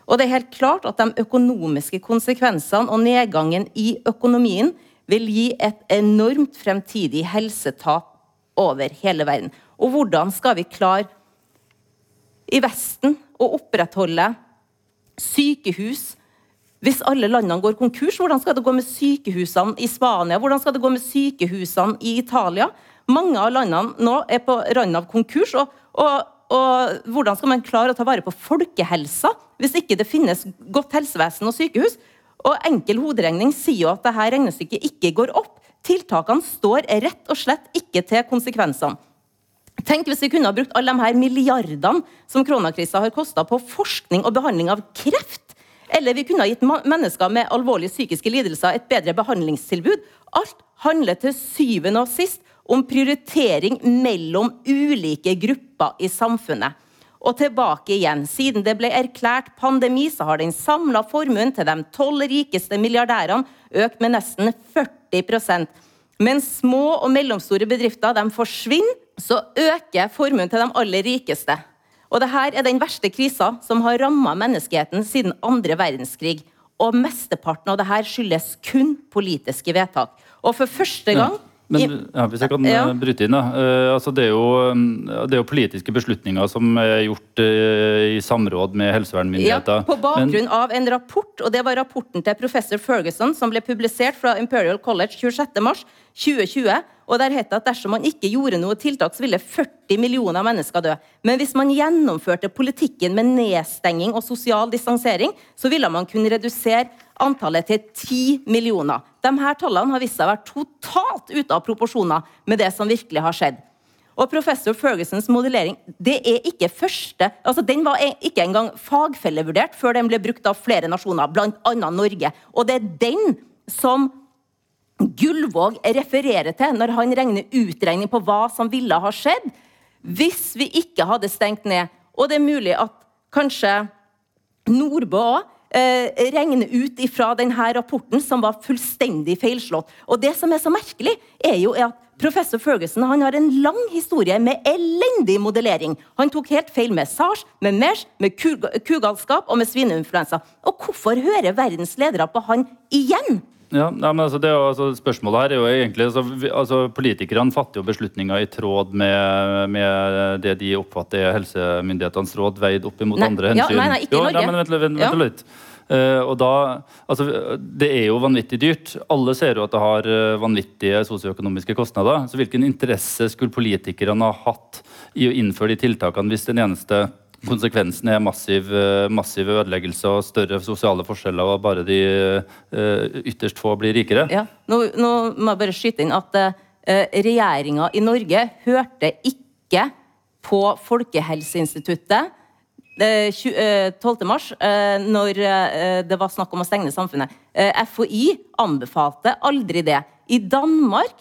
Og det er helt klart at de økonomiske konsekvensene og nedgangen i økonomien vil gi et enormt fremtidig helsetap over hele verden. Og hvordan skal vi klare i Vesten å opprettholde sykehus hvis alle landene går konkurs, hvordan skal det gå med sykehusene i Spania? Hvordan skal det gå med sykehusene i Italia? Mange av landene nå er på randen av konkurs. Og, og, og hvordan skal man klare å ta vare på folkehelsa hvis ikke det finnes godt helsevesen og sykehus? Og enkel hoderegning sier jo at dette regnestykket ikke går opp. Tiltakene står rett og slett ikke til konsekvensene. Tenk hvis vi kunne ha brukt alle de her milliardene som koronakrisa har kosta på forskning og behandling av kreft. Eller vi kunne ha gitt mennesker med alvorlige psykiske lidelser et bedre behandlingstilbud. Alt handler til syvende og sist om prioritering mellom ulike grupper i samfunnet. Og tilbake igjen. Siden det ble erklært pandemi, så har den samla formuen til de tolv rikeste milliardærene økt med nesten 40% Mens små og mellomstore bedrifter forsvinner, så øker formuen til de aller rikeste. Og dette er den verste krisa som har ramma menneskeheten siden andre verdenskrig. Og mesteparten av dette skyldes kun politiske vedtak. Og for første gang Men ja, hvis jeg kan Ja. eh, bryte inn, da. Uh, altså det, er jo, mm, det er jo politiske beslutninger som er gjort uh, i samråd med Ja, på på Men- bakgrunn av en rapport, og det var rapporten til professor Ferguson som ble publisert fra Imperial College 26.3.2020. Og der het det at dersom man ikke gjorde noe tiltak, så ville 40 millioner mennesker dø. Men hvis man gjennomførte politikken med nedstenging og sosial distansering, så ville man kunne redusere antallet til 10 millioner. De her tallene har vist seg å være totalt ute av proporsjoner med det som virkelig har skjedd. Og professor Fergusons modellering det er ikke første, altså den var ikke engang fagfellevurdert før den ble brukt av flere nasjoner, bl.a. Norge. Og det er den som Gullvåg refererer til når han regner utregning på hva som ville ha skjedd hvis vi ikke hadde stengt ned. Og det er mulig at kanskje Nordbø òg eh, regner ut ifra denne rapporten, som var fullstendig feilslått. Og det som er så merkelig, er jo at Professor Ferguson har en lang historie med elendig modellering. Han tok helt feil med SARS, med MERS, med kugalskap og med svineinfluensa. Og hvorfor hører verdens ledere på han igjen? Ja, nei, men altså, det, altså, Spørsmålet her er jo egentlig altså, vi, altså, Politikerne fatter jo beslutninger i tråd med, med det de oppfatter er helsemyndighetenes råd, veid opp imot nei, andre hensyn. Ja, nei, nei, ikke i Norge. Jo, nei, men vent, vent, vent, litt. Uh, og da, altså, Det er jo vanvittig dyrt. Alle ser jo at det har uh, vanvittige sosioøkonomiske kostnader. Så hvilken interesse skulle politikerne ha hatt i å innføre de tiltakene hvis den eneste konsekvensen er massiv, uh, massiv ødeleggelse og større sosiale forskjeller, og bare de ytterst få blir rikere? Ja, Nå, nå må jeg bare skyte inn at uh, regjeringa i Norge hørte ikke på Folkehelseinstituttet 12. Eh, mars, eh, når eh, det var snakk om å stenge samfunnet. FHI anbefalte aldri det. I Danmark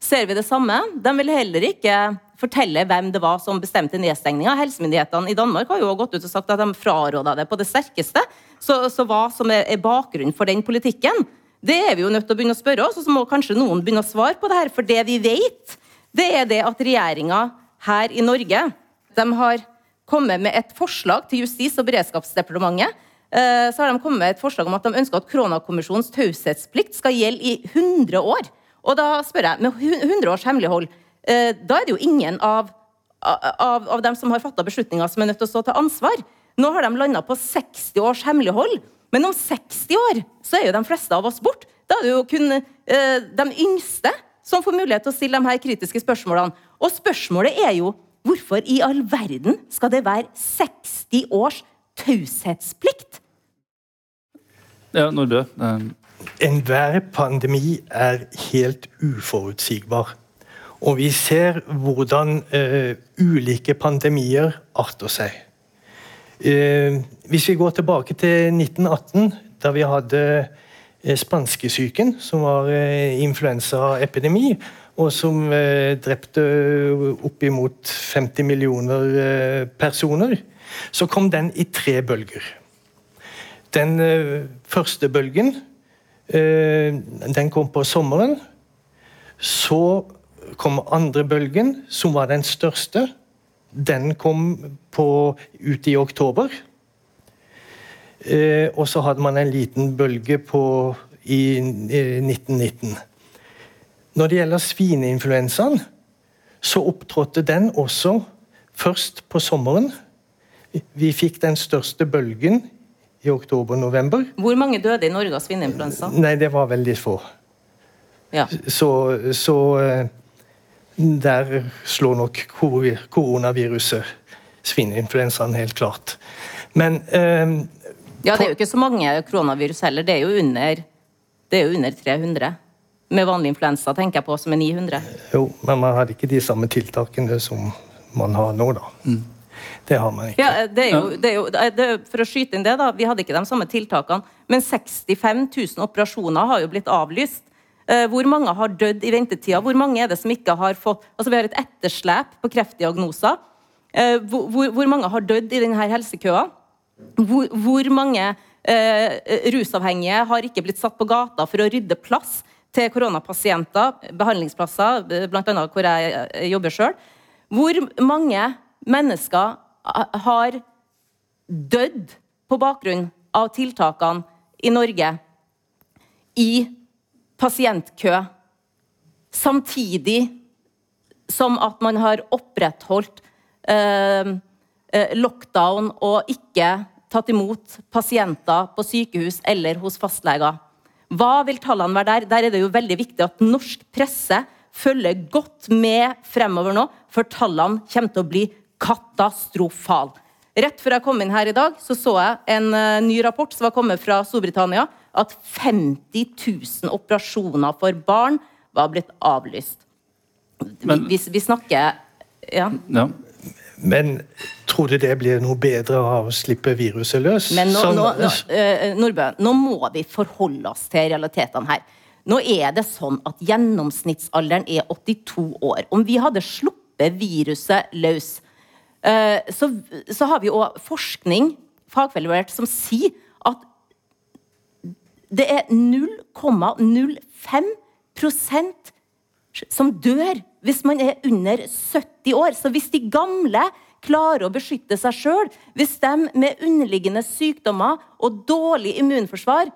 ser vi det samme. De vil heller ikke fortelle hvem det var som bestemte nedstengninga. Helsemyndighetene i Danmark har jo gått ut og sagt at de fraråda det på det sterkeste. Så, så hva som er, er bakgrunnen for den politikken, det er vi jo nødt til å begynne å spørre oss. Og så må kanskje noen begynne å svare på det her. For det vi vet, det er det at regjeringa her i Norge de har kommet med et forslag til Justis- og beredskapsdepartementet. Eh, så har de kommet med et forslag om at de ønsker at koronakommisjonens taushetsplikt skal gjelde i 100 år. Og da spør jeg, med 100 års hemmelighold, da er det jo ingen av, av, av dem som har fatta beslutninger, som er nødt til å stå til ansvar. Nå har de landa på 60 års hemmelighold. Men om 60 år så er jo de fleste av oss borte. Da er det jo kun eh, de yngste som får mulighet til å stille de her kritiske spørsmålene. Og spørsmålet er jo Hvorfor i all verden skal det være 60 års taushetsplikt? Ja, Nordbø. Enhver pandemi er helt uforutsigbar. Og vi ser hvordan eh, ulike pandemier arter seg. Eh, hvis vi går tilbake til 1918, da vi hadde eh, spanskesyken, som var influensaepidemi, og som eh, drepte oppimot 50 millioner eh, personer, så kom den i tre bølger. Den eh, første bølgen eh, den kom på sommeren. Så kom andre bølgen, som var den største. Den kom på, ut i oktober. Eh, og så hadde man en liten bølge på, i, i 1919. Når det gjelder svineinfluensaen, så opptrådte den også først på sommeren. Vi fikk den største bølgen i oktober-november. Hvor mange døde i Norge av svineinfluensa? Nei, det var veldig få. Ja. Så, så, eh, der slår nok koronaviruset svineinfluensaen helt klart. Men eh, Ja, det er jo ikke så mange koronavirus heller. Det er jo under, det er jo under 300 med vanlig influensa, tenker jeg på, som er 900. Jo, men man hadde ikke de samme tiltakene som man har nå, da. Mm. Det har man ikke. Ja, det er jo, det er jo det er, for å skyte inn det, da. Vi hadde ikke de samme tiltakene. Men 65 000 operasjoner har jo blitt avlyst. Eh, hvor mange har dødd i ventetida? Hvor mange er det som ikke har fått Altså, vi har et etterslep på kreftdiagnoser. Hvor, hvor, hvor, mange har dødd i denne helsekøa? Hvor, hvor mange eh, rusavhengige har ikke blitt satt på gata for å rydde plass til koronapasienter, behandlingsplasser, bl.a. hvor jeg jobber sjøl. Hvor mange mennesker har dødd på bakgrunn av tiltakene i Norge i pasientkø, samtidig som at man har opprettholdt eh, eh lockdown og ikke tatt imot pasienter på sykehus eller hos fastleger. Hva vil tallene være der? Der er det jo veldig viktig at norsk presse følger godt med fremover nå, for tallene kommer til å bli katastrofale. Rett før jeg kom inn her i dag, så, så jeg en uh, ny rapport som var kommet fra Storbritannia, at 50 000 operasjoner for barn var blitt avlyst. Men, vi, vi, snakker ja. ja. Men tror du det blir noe bedre av å slippe viruset løs? Men nå, nå, nå, uh, Nordbø, nå må vi forholde oss til realitetene her. Nå er det sånn at Gjennomsnittsalderen er 82 år. Om vi hadde sluppet viruset løs, uh, så, så, har vi òg forskning fagfellevurdert, som sier at det er 0,05% som dør hvis man er under 70 år. Så hvis de gamle klarer å beskytte seg sjøl, hvis de med underliggende sykdommer og dårlig immunforsvar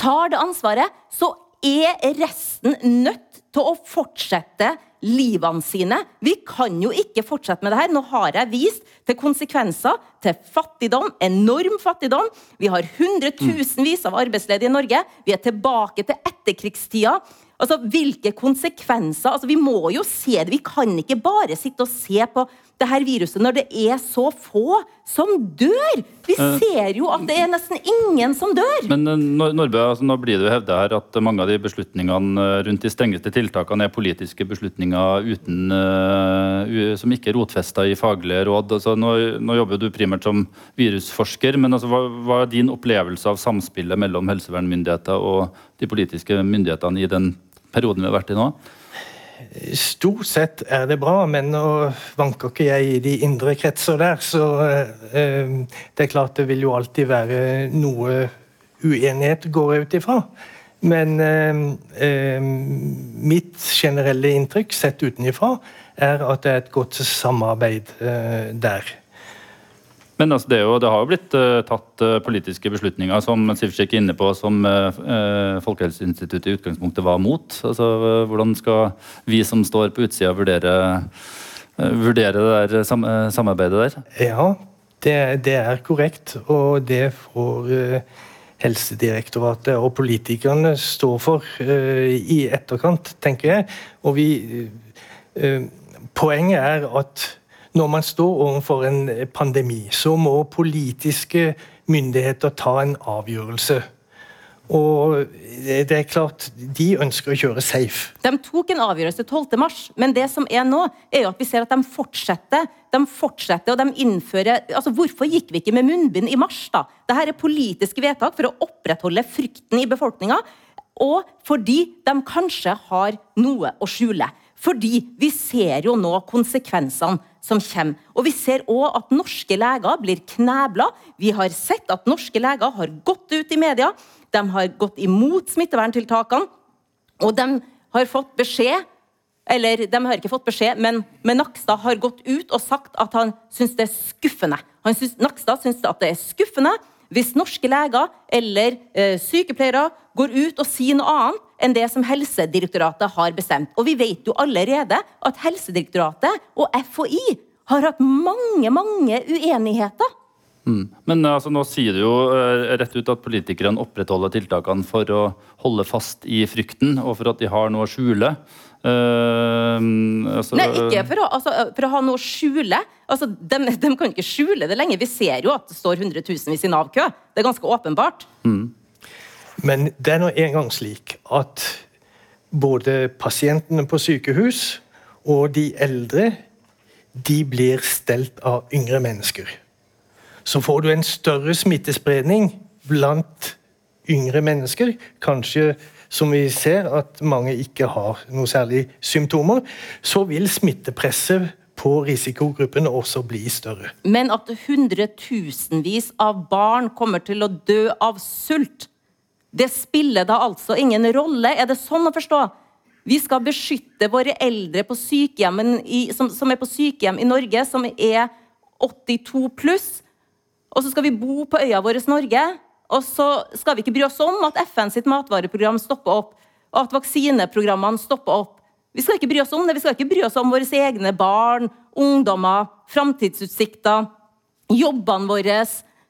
tar det ansvaret, så er resten nødt til å fortsette livene sine. Vi kan jo ikke fortsette med det her. Nå har jeg vist til konsekvenser til fattigdom, enorm fattigdom. Vi har hundretusenvis av arbeidsledige i Norge. Vi er tilbake til etterkrigstida. Altså, Hvilke konsekvenser? Altså, Vi må jo se det. Vi kan ikke bare sitte og se på det her viruset når det er så få som dør. Vi eh. ser jo at det er nesten ingen som dør. Men eh, altså, nå blir det jo hevda her at mange av de beslutningene eh, rundt de strengeste tiltakene er politiske beslutninger uten, uh, som ikke er rotfesta i faglige råd. Altså, nå, nå, jobber du primært som virusforsker, men altså, hva, hva er din opplevelse av samspillet mellom helsevernmyndigheter og de politiske myndighetene i den perioden vi har vært i nå? Stort sett er det bra, men nå vanker ikke jeg i de indre kretser der. Så eh, det er klart det vil jo alltid være noe uenighet, går jeg ut ifra. Men eh, eh, mitt generelle inntrykk, sett utenifra, er at det er et godt samarbeid der. Men altså, det, jo, det, har jo blitt uh, tatt uh, politiske beslutninger som Sivsik er inne på, som uh, Folkehelseinstituttet i utgangspunktet var mot. Altså, hvordan skal vi som står på utsida, vurdere, vurdere det der sam samarbeidet der? Ja, det, det, er korrekt. Og det får Helsedirektoratet og politikerne stå for i etterkant, tenker jeg. Og vi Poenget er at når man står overfor en pandemi, så må politiske myndigheter ta en avgjørelse. Og det er klart, De ønsker å kjøre safe. De tok en avgjørelse 12.3, men det som er nå, er jo at vi ser at de fortsetter. De fortsetter, og de innfører altså Hvorfor gikk vi ikke med munnbind i mars? da? Dette er politiske vedtak for å opprettholde frykten i befolkninga, og fordi de kanskje har noe å skjule. Fordi vi ser jo nå konsekvensene som kommer. Og vi ser òg at norske leger blir knebla. Vi har sett at norske leger har gått ut i media. De har gått imot smitteverntiltakene. Og de har fått beskjed eller de har ikke fått beskjed, men, men Nakstad har gått ut og sagt at han syns det er skuffende. Synes, Nakstad syns at det er skuffende hvis norske leger eller eh, sykepleiere går ut og sier noe annet enn det som Helsedirektoratet har bestemt. Og vi vet jo allerede at Helsedirektoratet og FHI har hatt mange, mange uenigheter. Mm. Men altså, nå sier du jo uh, rett ut at politikerne opprettholder tiltakene for å holde fast i frykten, og for at de har noe å skjule. Uh, altså, Nei, ikke for å, altså, for å, ha noe å skjule. Altså, de, de, kan ikke skjule det lenger. Vi ser jo at det står hundretusenvis i Nav-kø. Det er ganske åpenbart. Mm. Men det er nå engang slik at både pasientene på sykehus og de eldre de blir stelt av yngre mennesker. Så får du en større smittespredning blant yngre mennesker, kanskje som vi ser at mange ikke har noe særlig symptomer, så vil smittepresset på risikogruppene også bli større. Men at hundretusenvis av barn kommer til å dø av sult, det spiller da altså ingen rolle. Er det sånn å forstå? Vi skal beskytte våre eldre i, som, som, er på sykehjem i Norge, som er 82 pluss. Og så skal vi bo på øya vår Norge. Og så skal vi ikke bry oss om at FN sitt matvareprogram stopper opp, og at vaksineprogrammene stopper opp. Vi skal ikke bry oss om det. Vi skal ikke bry oss om våre egne barn, ungdommer, framtidsutsikter, jobbene våre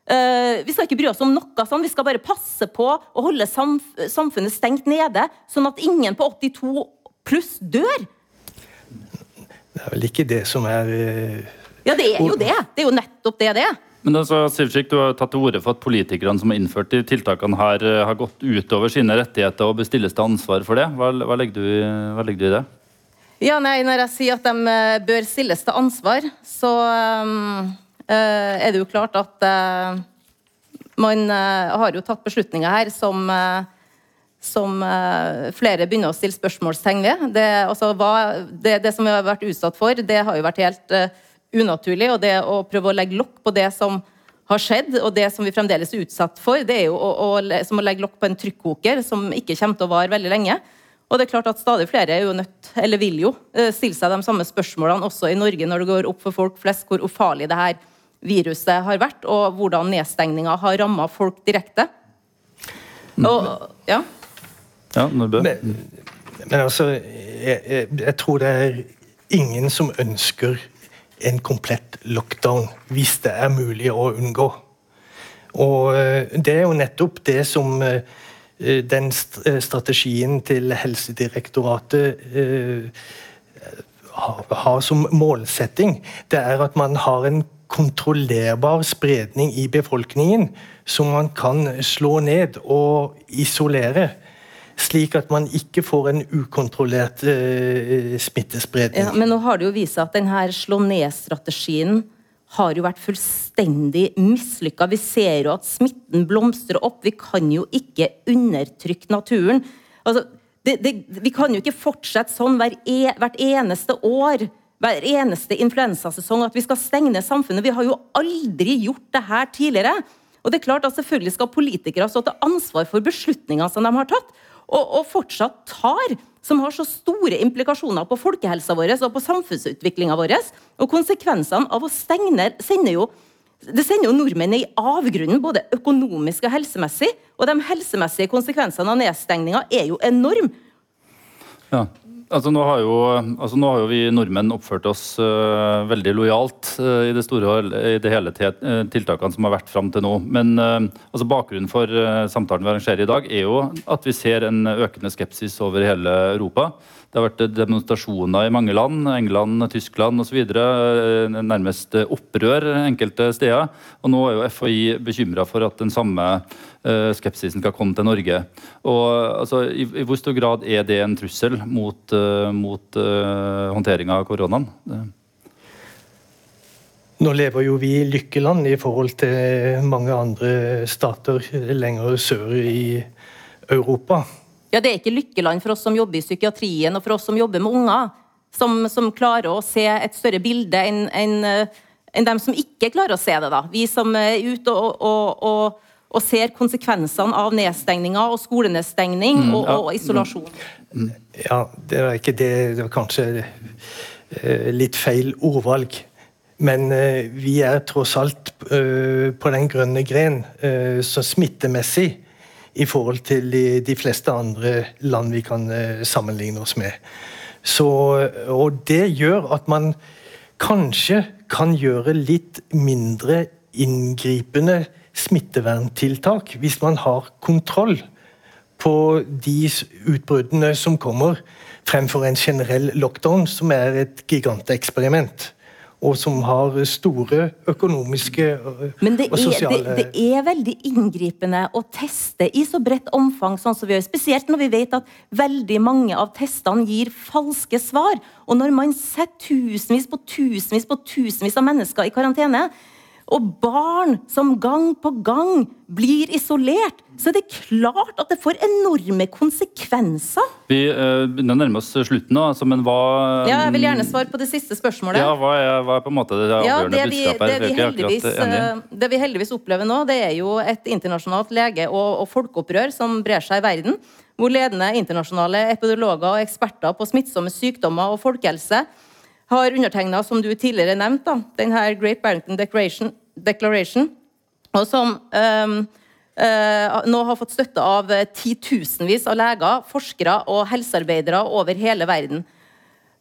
vi skal ikke bry oss om noe sånn. Vi skal bare passe på å holde samf samfunnet stengt nede, sånn at ingen på 82 pluss dør. Det er vel ikke det som er uh... Ja, det er jo det. Det er jo nettopp det det er. Men altså, Sivchik, Du har tatt til orde for at politikerne som har innført de tiltakene her, eh, har gått utover sine rettigheter og bestilles til ansvar for det. Hva, hva, legger du, hva, legger du, i det? Ja, nei, Når jeg sier at de bør stilles til ansvar, så um Eh, er det jo klart at eh, man eh, har jo tatt beslutninger her som, som flere begynner å stille spørsmålstegn ved. Det, altså, hva, det, det, som vi har vært utsatt for, det har jo vært helt unaturlig. Og det å prøve å legge lokk på det som har skjedd, og det som vi fremdeles er utsatt for, det er jo å, å, som å legge lokk på en trykkoker som ikke kommer til å vare veldig lenge. Og det er klart at Stadig flere er jo nødt, eller vil jo eh, stille seg de samme spørsmålene også i Norge når det går opp for folk flest hvor ufarlig det her viruset har vært, og hvordan nedstengninga har ramma folk direkte. Og, ja. Ja? Men, men altså, jeg, jeg, jeg tror det er ingen som ønsker en komplett lockdown, hvis det er mulig å unngå. Og eh, det er jo nettopp det som eh, den strategien til Helsedirektoratet eh, har har som målsetting. Det er at man har en kontrollerbar spredning i befolkningen som man kan slå ned og isolere. Slik at man ikke får en ukontrollert eh, smittespredning. Ja, men nå har det jo vist seg at denne slå ned-strategien har jo vært fullstendig mislykka. Vi ser jo at smitten blomstrer opp. Vi kan jo ikke undertrykke naturen. Altså, det, det, vi kan jo ikke fortsette sånn e, hvert eneste år. Hver eneste influensasesong at vi skal stenge ned samfunnet. Vi har jo aldri gjort det her tidligere. Og det er klart at Selvfølgelig skal politikere stå til ansvar for beslutningene som de har tatt, og, og fortsatt tar, som har så store implikasjoner på folkehelsa vår og på samfunnsutviklinga vår. Og konsekvensene av å stenge ned sender jo det sender jo nordmenn i avgrunnen, både økonomisk og helsemessig. Og de helsemessige konsekvensene av nedstengninga er jo enorm. Ja. Altså nå, har jo, altså nå har jo vi nordmenn oppført oss uh, veldig lojalt uh, i det store i det hele til øh, tiltakene som har vært fram til nå. Men altså bakgrunnen for samtalen vi arrangerer i dag, er jo at vi ser en økende skepsis over hele Europa. Det har vært demonstrasjoner i mange land, England, Tyskland osv. Nærmest opprør enkelte steder. Og nå er jo FHI bekymra for at den samme eh, skepsisen skal komme til Norge. Og altså, i, I hvor stor grad er det en trussel mot, uh, mot uh, håndteringa av koronaen? Nå lever jo vi i lykkeland i forhold til mange andre stater lenger sør i Europa. Ja, Det er ikke lykkeland for oss som jobber i psykiatrien og for oss som jobber med unger, som, som klarer å se et større bilde enn en, en dem som ikke klarer å se det. da. Vi som er ute og, og, og, og ser konsekvensene av nedstengninga og skolenedstengning og, ja. og isolasjon. Ja, det var ikke det. Det var kanskje eh, litt feil ordvalg. Men eh, vi er tross alt eh, på den grønne gren, så smittemessig i forhold til de, fleste andre land vi kan sammenligne oss med. Så, og det gjør at man kanskje kan gjøre litt mindre inngripende smitteverntiltak hvis man har kontroll på de utbruddene som kommer, fremfor en generell lockdown, som er et giganteksperiment. Og som har store økonomiske og, Men det og er, det, det er veldig inngripende å teste i så bredt omfang, sånn som vi gjør. Spesielt når vi vet at veldig mange av testene gir falske svar. Og når man setter tusenvis på tusenvis på tusenvis av mennesker i karantene, og barn som gang på gang blir isolert, så er det klart at det får enorme konsekvenser. Vi eh, begynner å nærme oss slutten nå, altså, men hva Ja, jeg vil gjerne svare på det siste spørsmålet. Ja, hva er, hva er på en måte det Ja, avgjørende det vi, budskapet? det, vi heldigvis, eh, det vi heldigvis opplever nå, det er jo et internasjonalt lege- og, og folkeopprør som brer seg i verden. Hvor ledende internasjonale epidemiologer og eksperter på smittsomme sykdommer og folkehelse har undertegna, som du tidligere nevnte, denne Great Barrington Declaration, Declaration og som um, uh, nå har fått støtte av eh, titusenvis av leger, forskere og helsearbeidere over hele verden.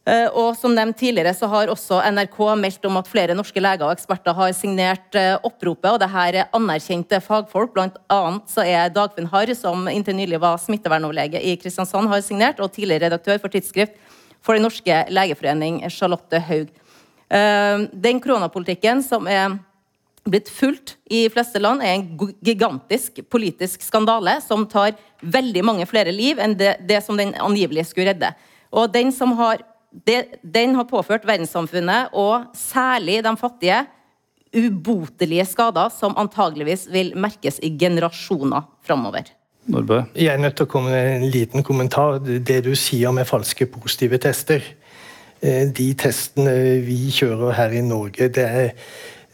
Uh, Og som nevnt tidligere så har også NRK meldt om at flere norske leger og eksperter har signert uh, oppropet, og det her er anerkjente fagfolk. Blant annet så er Dagfinn Harr, som inntil nylig var smittevernoverlege i Kristiansand, har signert, og tidligere redaktør for tidsskrift for Den norske legeforening, Charlotte Haug. Eh, Den koronapolitikken som er blitt fulgt i fleste land, er en gigantisk politisk skandale som tar veldig mange flere liv enn det, det som den angivelig skulle redde. Og den, har, det, den har påført verdenssamfunnet, og særlig de fattige, ubotelige skader som antageligvis vil merkes i generasjoner framover. Nordbø? Jeg er nødt til å komme med en liten kommentar. Det du sier med falske positive tester. eh, De testene vi kjører her i Norge, det er,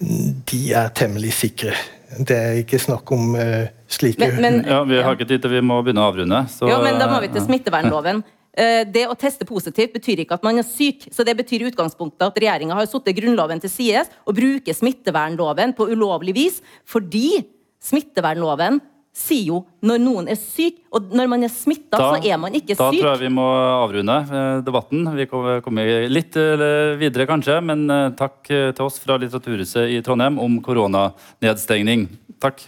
de er temmelig sikre. Det er ikke snakk om uh, slike Men, men, Ja, Vi har ikke tid til vi må begynne å avrunde. Så, jo, men da må vi til smittevernloven. Eh, Det å teste positivt betyr ikke at man er syk. så Det betyr i utgangspunktet at regjeringa har satt Grunnloven til side og bruker smittevernloven på ulovlig vis, fordi smittevernloven sier jo når noen er syk, og når man er smitta, så er man ikke da syk. tror jeg vi må avrunde eh, debatten. Vi kommer litt videre, kanskje, men eh, takk eh, til oss fra Litteraturhuset i Trondheim om koronanedstengning. Takk.